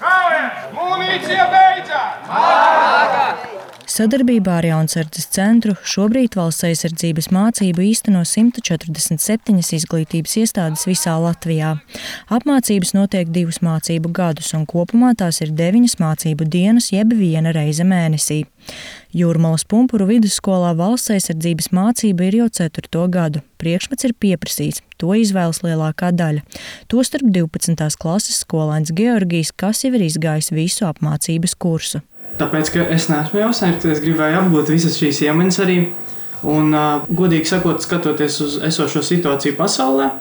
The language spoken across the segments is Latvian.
Kałem, e Beija! Mara! Sadarbībā ar Jaunsardzes centru šobrīd valsts aizsardzības mācību īsteno 147 izglītības iestādes visā Latvijā. Apmācības notiek divus mācību gadus, un kopumā tās ir deviņas mācību dienas, jeb viena reize mēnesī. Jūrmalas pumpuru vidusskolā valsts aizsardzības mācība ir jau ceturto gadu. Priekšmets ir pieprasīts, to izvēlas lielākā daļa. Tostarp 12. klases skolēns Georgijs, kas jau ir izgājis visu apmācības kursu. Tāpēc, ka es neesmu jau sērts, es gribēju apgūt visas šīs iemaņas arī. Un, uh, godīgi sakot, skatoties uz esošo situāciju pasaulē,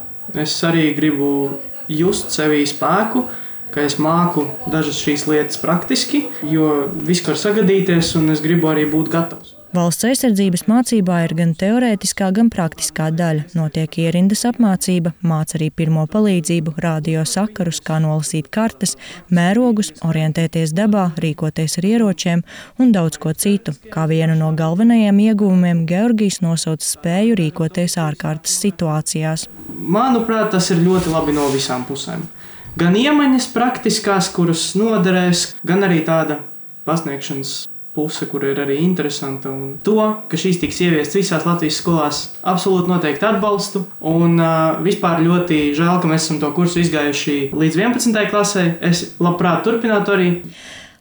es arī gribu just sevī spēku, ka es māku dažas šīs lietas praktiski, jo viss var sagadīties, un es gribu arī būt gatavs. Valsts aizsardzības mācībā ir gan teorētiskā, gan praktiskā daļa. Notiek ierindas apmācība, māca arī pirmo palīdzību, radio sakarus, kā nolasīt kartes, mērogus, orientēties dabā, rīkoties ar ieročiem un daudz ko citu. Kā vienu no galvenajiem ieguvumiem Georgijs nosauca spēju rīkoties ārkārtas situācijās. Manuprāt, tas ir ļoti labi no visām pusēm. Gan iemaņas praktiskās, kuras noderēs, gan arī tāda pasniegšanas puse, kur ir arī interesanta. Un to, ka šīs tiks ieviestas visās Latvijas skolās, absolūti noteikti atbalstu. Un uh, vispār ļoti žēl, ka mēs esam to kursu izgājuši līdz 11. klasē. Es labprāt turpinātu arī.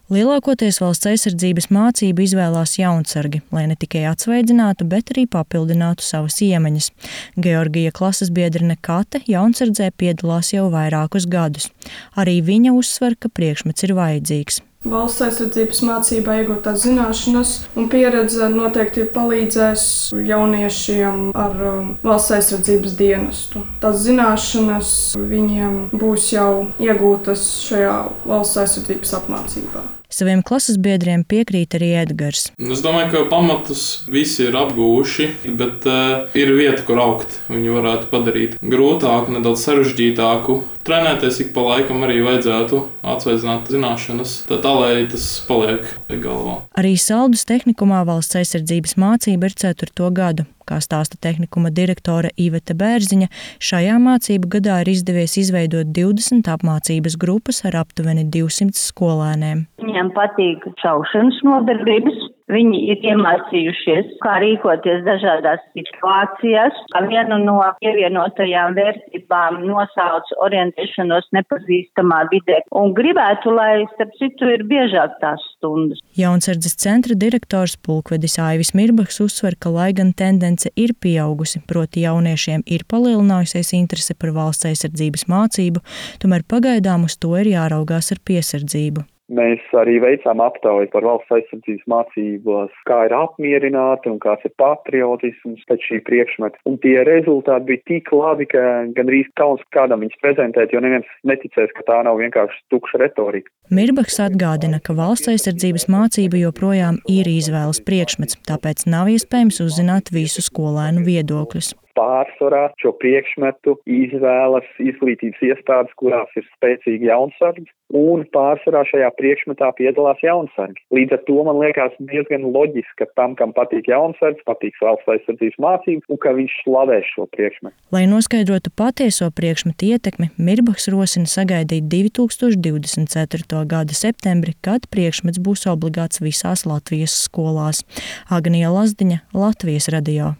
Lielākoties valsts aizsardzības mācību izvēlās jaunsargi, lai ne tikai atsveidzinātu, bet arī papildinātu savas iemaņas. Georgija klases biedrene Kate jaunsardzē piedalās jau vairākus gadus. Arī viņa uzsver, ka priekšmets ir vajadzīgs. Valsts aizsardzības mācībā iegūtās zināšanas un pieredze noteikti palīdzēs jauniešiem ar um, valsts aizsardzības dienestu. Tās zināšanas viņiem būs jau iegūtas šajā valsts aizsardzības apmācībā. Saviem klases biedriem piekrīt arī Edgars. Es domāju, ka pamatus visi ir apgūši, bet uh, ir vieta, kur augt. Viņi varētu padarīt grūtāku, nedaudz sarežģītāku. Trenēties ik pa laikam arī vajadzētu atsveidzināt zināšanas, tā, tā lai tas paliek galvā. Arī Saldus tehnikumā valsts aizsardzības mācība ir 4. gadu. Kā stāsta tehnikuma direktore Iveta Bērziņa, šajā mācību gadā ir izdevies izveidot 20 apmācības grupas ar aptuveni 200 skolēniem. Viņiem patīk šaušanas nodarbības, Viņi ir iemācījušies, kā rīkoties dažādās situācijās. Kā vienu no pievienotajām vērtībām nosauc orientēšanos nepazīstamā vidē un gribētu, lai, starp citu, ir biežāk tās stundas. Jaunsardzes centra direktors Pulkvedis Aivis Mirbaks uzsver, ka lai gan tendence ir pieaugusi, proti jauniešiem ir palielinājusies interese par valsts aizsardzības mācību, tomēr pagaidām uz to ir jāraugās ar piesardzību. Mēs arī veicām aptauju par valsts aizsardzības mācībās, kā ir apmierināti un kāds ir patriotisms pēc šī priekšmeta. Un tie rezultāti bija tik labi, ka gandrīz kauns kādam viņus prezentēt, jo neviens neticēs, ka tā nav vienkārši tukša retorika. Mirbaks atgādina, ka valsts aizsardzības mācība joprojām ir izvēles priekšmets, tāpēc nav iespējams uzzināt visu skolēnu viedokļus pārsvarā šo priekšmetu izvēlas izglītības iestādes, kurās ir spēcīgi jaunsargi, un pārsvarā šajā priekšmetā piedalās jaunsargi. Līdz ar to man liekas diezgan loģiski, ka tam, kam patīk jaunsargs, patiks valsts aizsardzības mācības, un ka viņš slavēs šo priekšmetu. Lai noskaidrotu patieso priekšmetu ietekmi, Mirbaks rosina sagaidīt 2024. gada septembri, kad priekšmets būs obligāts visās Latvijas skolās. Agnija Lazdiņa, Latvijas radio.